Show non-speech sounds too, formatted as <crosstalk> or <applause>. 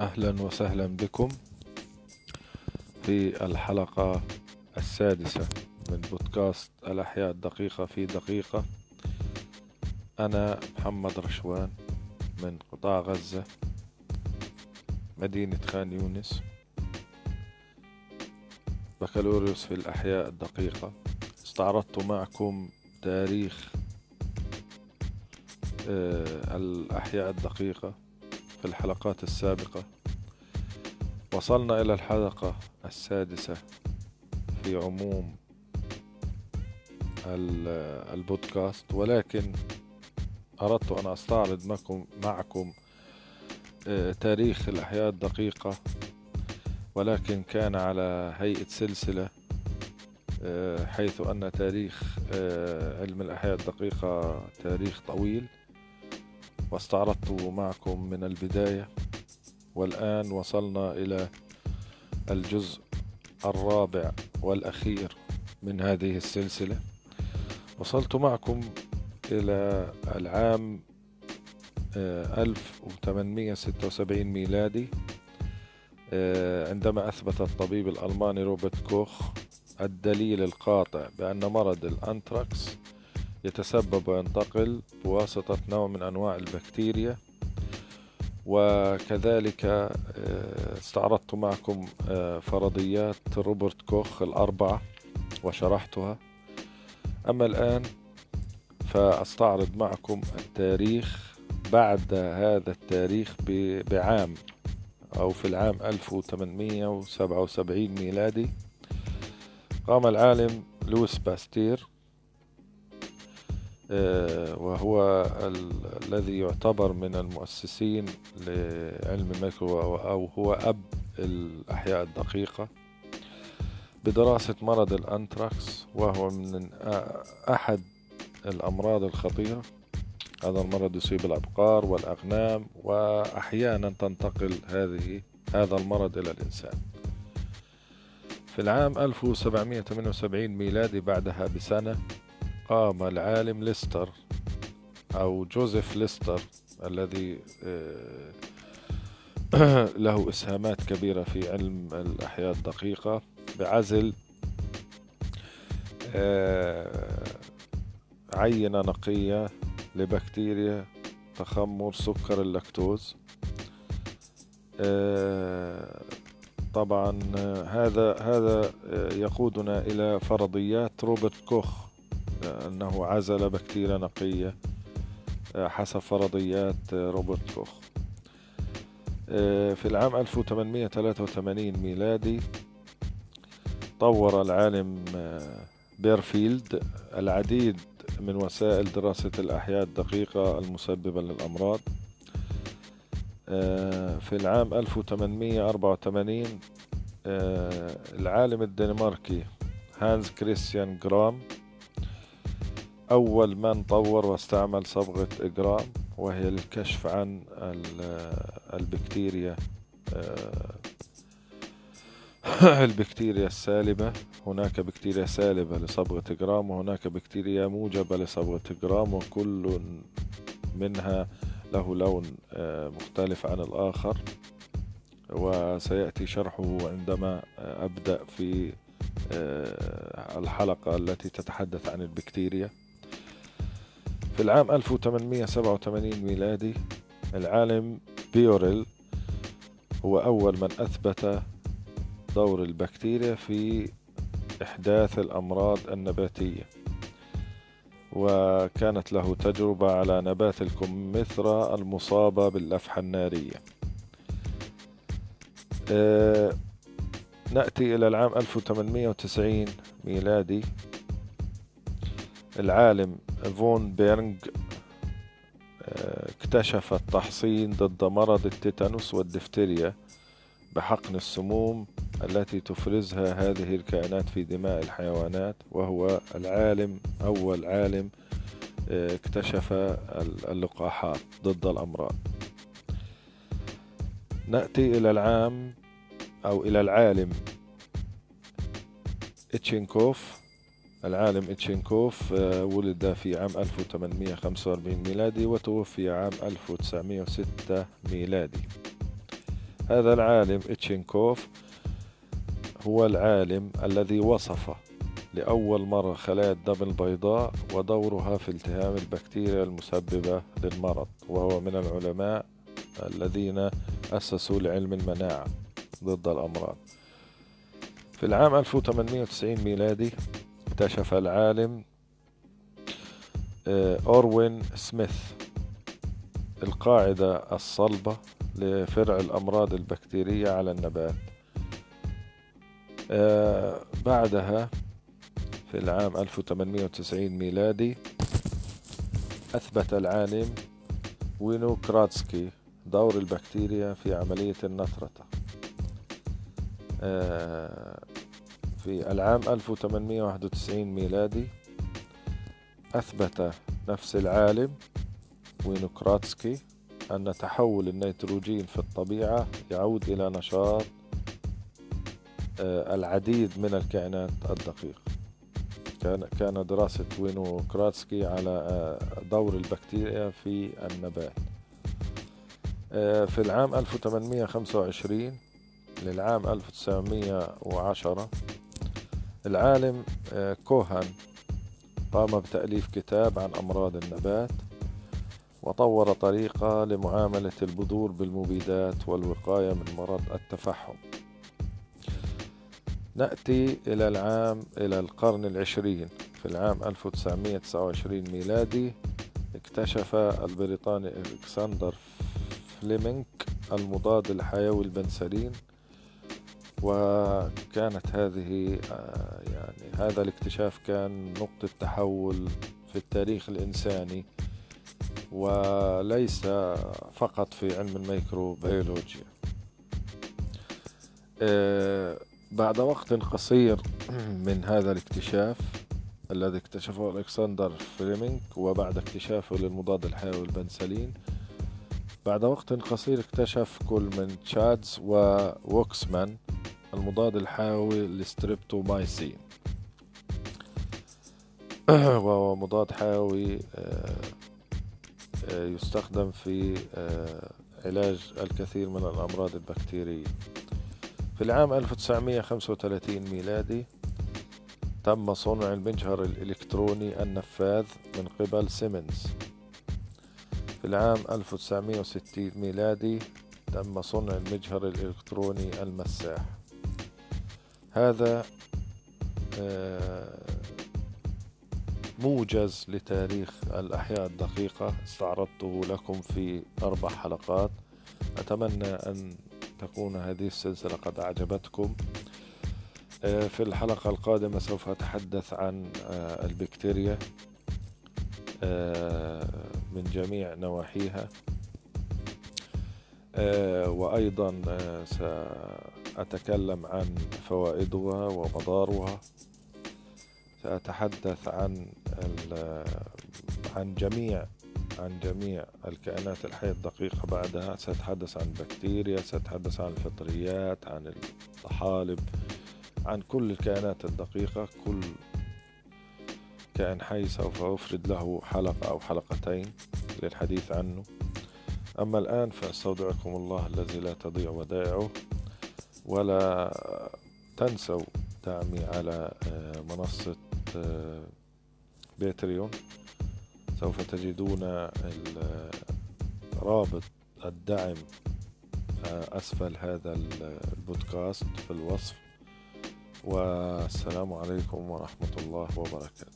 أهلا وسهلا بكم في الحلقة السادسة من بودكاست الأحياء الدقيقة في دقيقة. أنا محمد رشوان من قطاع غزة مدينة خان يونس بكالوريوس في الأحياء الدقيقة. استعرضت معكم تاريخ آه، الأحياء الدقيقة. في الحلقات السابقة. وصلنا إلى الحلقة السادسة في عموم البودكاست. ولكن أردت أن أستعرض معكم, آه، تاريخ الأحياء الدقيقة. ولكن كان على هيئة سلسلة آه، حيث أن تاريخ آه، علم الأحياء الدقيقة تاريخ طويل. واستعرضت معكم من البداية. والآن وصلنا إلى الجزء الرابع والأخير من هذه السلسلة. وصلت معكم إلى العام 1876 ميلادي. آه، عندما أثبت الطبيب الألماني روبرت كوخ الدليل القاطع بأن مرض الأنتراكس يتسبب وينتقل بواسطة نوع من أنواع البكتيريا. وكذلك آه، استعرضت معكم آه، فرضيات روبرت كوخ الأربعة وشرحتها. أما الآن فأستعرض معكم التاريخ بعد هذا التاريخ بعام أو في العام 1877 ميلادي. قام العالم لويس باستير وهو الذي يعتبر من المؤسسين لعلم الميكرو أو هو أب الأحياء الدقيقة بدراسة مرض الأنتراكس وهو من أحد الأمراض الخطيرة. هذا المرض يصيب الأبقار والأغنام وأحيانا تنتقل هذه هذا المرض إلى الإنسان. في العام 1778 ميلادي بعدها بسنة قام العالم ليستر أو جوزيف ليستر الذي آه، <clears throat> له إسهامات كبيرة في علم الأحياء الدقيقة بعزل آه، عينة نقية لبكتيريا تخمر سكر اللاكتوز. آه، طبعا هذا هذا يقودنا إلى فرضيات روبرت كوخ. أنه عزل بكتيريا نقية آه، حسب فرضيات آه، روبرت كوخ آه، في العام 1883 ميلادي طور العالم بيرفيلد العديد من وسائل دراسة الأحياء الدقيقة المسببة للأمراض. في العام 1884 العالم الدنماركي هانز كريستيان جرام أول من طور واستعمل صبغة إجرام وهي للكشف عن البكتيريا آه، <clears throat> البكتيريا السالبة. هناك بكتيريا سالبة لصبغة إجرام وهناك بكتيريا موجبة لصبغة إجرام وكل منها له لون آه، مختلف عن الآخر. وسيأتي شرحه عندما أبدأ في آه، الحلقة التي تتحدث عن البكتيريا. في العام 1887 ميلادي العالم بيوريل هو أول من أثبت دور البكتيريا في إحداث الأمراض النباتية. وكانت له تجربة على نبات الكمثرى المصابة باللفحة النارية. أه نأتي إلى العام 1890 ميلادي. العالم فون بيرنج آه، اكتشف التحصين ضد مرض التيتانوس والدفتيريا بحقن السموم التي تفرزها هذه الكائنات في دماء الحيوانات وهو العالم أول عالم آه، اكتشف اللقاحات ضد الأمراض. نأتي إلى العام أو إلى العالم إتشينكوف. العالم إتشينكوف آه، ولد في عام 1845 ميلادي وتوفي عام 1906 ميلادي. هذا العالم إتشينكوف هو العالم الذي وصف لأول مرة خلايا الدم البيضاء ودورها في التهام البكتيريا المسببة للمرض وهو من العلماء الذين أسسوا لعلم المناعة ضد الأمراض. في العام 1890 ميلادي اكتشف العالم آه، أوروين سميث القاعدة الصلبة لفرع الأمراض البكتيرية على النبات. آه، بعدها في العام 1890 ميلادي أثبت العالم وينوغرادسكي دور البكتيريا في عملية النترتة آه، في العام 1891 ميلادي أثبت نفس العالم وينوغرادسكي أن تحول النيتروجين في الطبيعة يعود إلى نشاط آه، العديد من الكائنات الدقيقة كان كان دراسة وينوغرادسكي على آه، دور البكتيريا في النبات. في العام 1825 للعام 1910 العالم آه، كوهان قام بتأليف كتاب عن أمراض النبات وطور طريقة لمعاملة البذور بالمبيدات والوقاية من مرض التفحم. نأتي إلى العام إلى القرن العشرين. في العام 1929 ميلادي اكتشف البريطاني إلكسندر فليمنك المضاد الحيوي البنسلين وكانت هذه آه، يعني هذا الاكتشاف كان نقطة تحول في التاريخ الإنساني وليس فقط في علم الميكروبيولوجيا. آه، بعد وقت قصير <clears throat> من هذا الاكتشاف الذي اكتشفه ألكسندر فليمنج وبعد اكتشافه للمضاد الحيوي البنسلين بعد وقت قصير اكتشف كل من شاتز وواكسمان المضاد الحيوي للستريبتومايسين <clears throat> وهو مضاد حيوي آه، آه، يستخدم في آه، علاج الكثير من الأمراض البكتيرية. في العام 1935 ميلادي تم صنع المجهر الإلكتروني النفاذ من قبل سيمنز. في العام 1960 ميلادي تم صنع المجهر الإلكتروني المساح. هذا آه، موجز لتاريخ الأحياء الدقيقة. استعرضته لكم في أربع حلقات. أتمنى أن تكون هذه السلسلة قد أعجبتكم. آه، في الحلقة القادمة سوف أتحدث عن آه، البكتيريا من جميع نواحيها. وأيضا سأتكلم عن فوائدها ومضارها. سأتحدث عن عن جميع عن جميع الكائنات الحية الدقيقة بعدها. سأتحدث عن البكتيريا سأتحدث عن الفطريات عن الطحالب عن كل الكائنات الدقيقة. كل كائن حي سوف أفرد له حلقة أو حلقتين للحديث عنه. أما الآن فأستودعكم الله الذي لا تضيع ودائعه. ولا تنسوا دعمي على آه، منصة آه، باتريون. سوف تجدون رابط الدعم آه، أسفل هذا البودكاست في الوصف. والسلام عليكم ورحمة الله وبركاته.